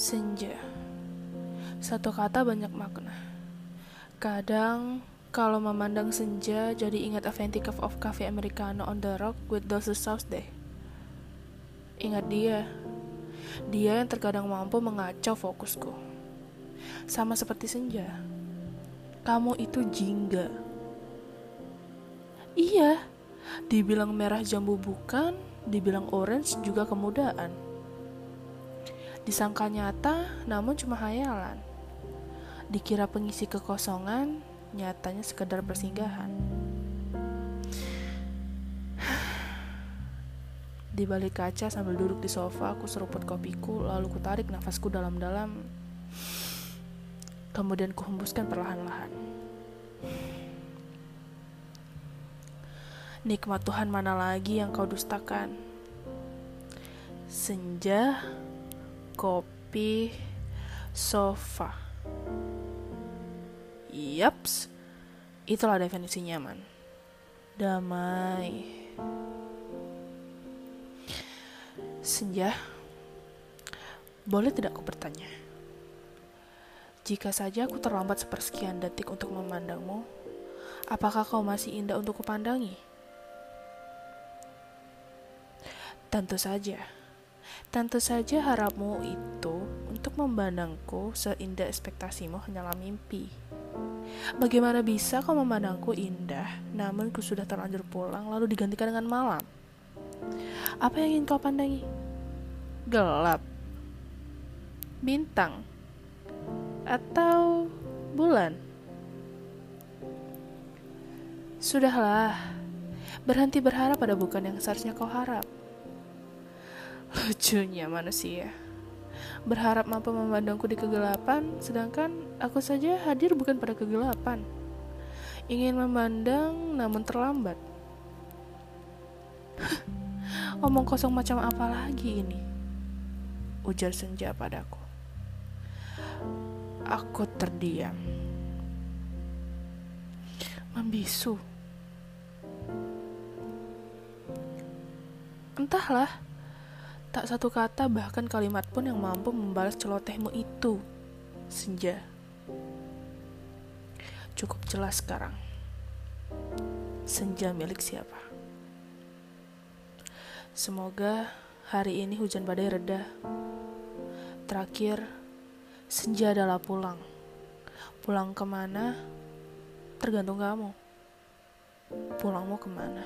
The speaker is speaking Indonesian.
Senja. Satu kata banyak makna. Kadang kalau memandang senja jadi ingat a fancy cup of coffee americano on the rock with those sauce deh. Ingat dia. Dia yang terkadang mampu mengacau fokusku. Sama seperti senja. Kamu itu jingga. Iya, dibilang merah jambu bukan, dibilang orange juga kemudahan. Disangka nyata, namun cuma hayalan. Dikira pengisi kekosongan, nyatanya sekedar persinggahan. Di balik kaca sambil duduk di sofa, aku seruput kopiku, lalu kutarik nafasku dalam-dalam. Kemudian kuhembuskan perlahan-lahan. Nikmat Tuhan mana lagi yang kau dustakan? Senja, kopi, sofa. Yaps, itulah definisi nyaman. Damai. Senja, boleh tidak aku bertanya? Jika saja aku terlambat sepersekian detik untuk memandangmu, apakah kau masih indah untuk kupandangi? Tentu saja. Tentu saja harapmu itu untuk memandangku seindah ekspektasimu hanyalah mimpi. Bagaimana bisa kau memandangku indah, namun ku sudah terlanjur pulang lalu digantikan dengan malam? Apa yang ingin kau pandangi? Gelap? Bintang? Atau bulan? Sudahlah, berhenti berharap pada bukan yang seharusnya kau harap. Lucunya manusia. Berharap mampu memandangku di kegelapan, sedangkan aku saja hadir bukan pada kegelapan. Ingin memandang namun terlambat. Omong kosong macam apa lagi ini? Ujar senja padaku. Aku terdiam. Membisu. Entahlah, Tak satu kata bahkan kalimat pun yang mampu membalas celotehmu itu. Senja. Cukup jelas sekarang. Senja milik siapa? Semoga hari ini hujan badai reda. Terakhir, senja adalah pulang. Pulang ke mana? Tergantung kamu. Pulangmu ke mana?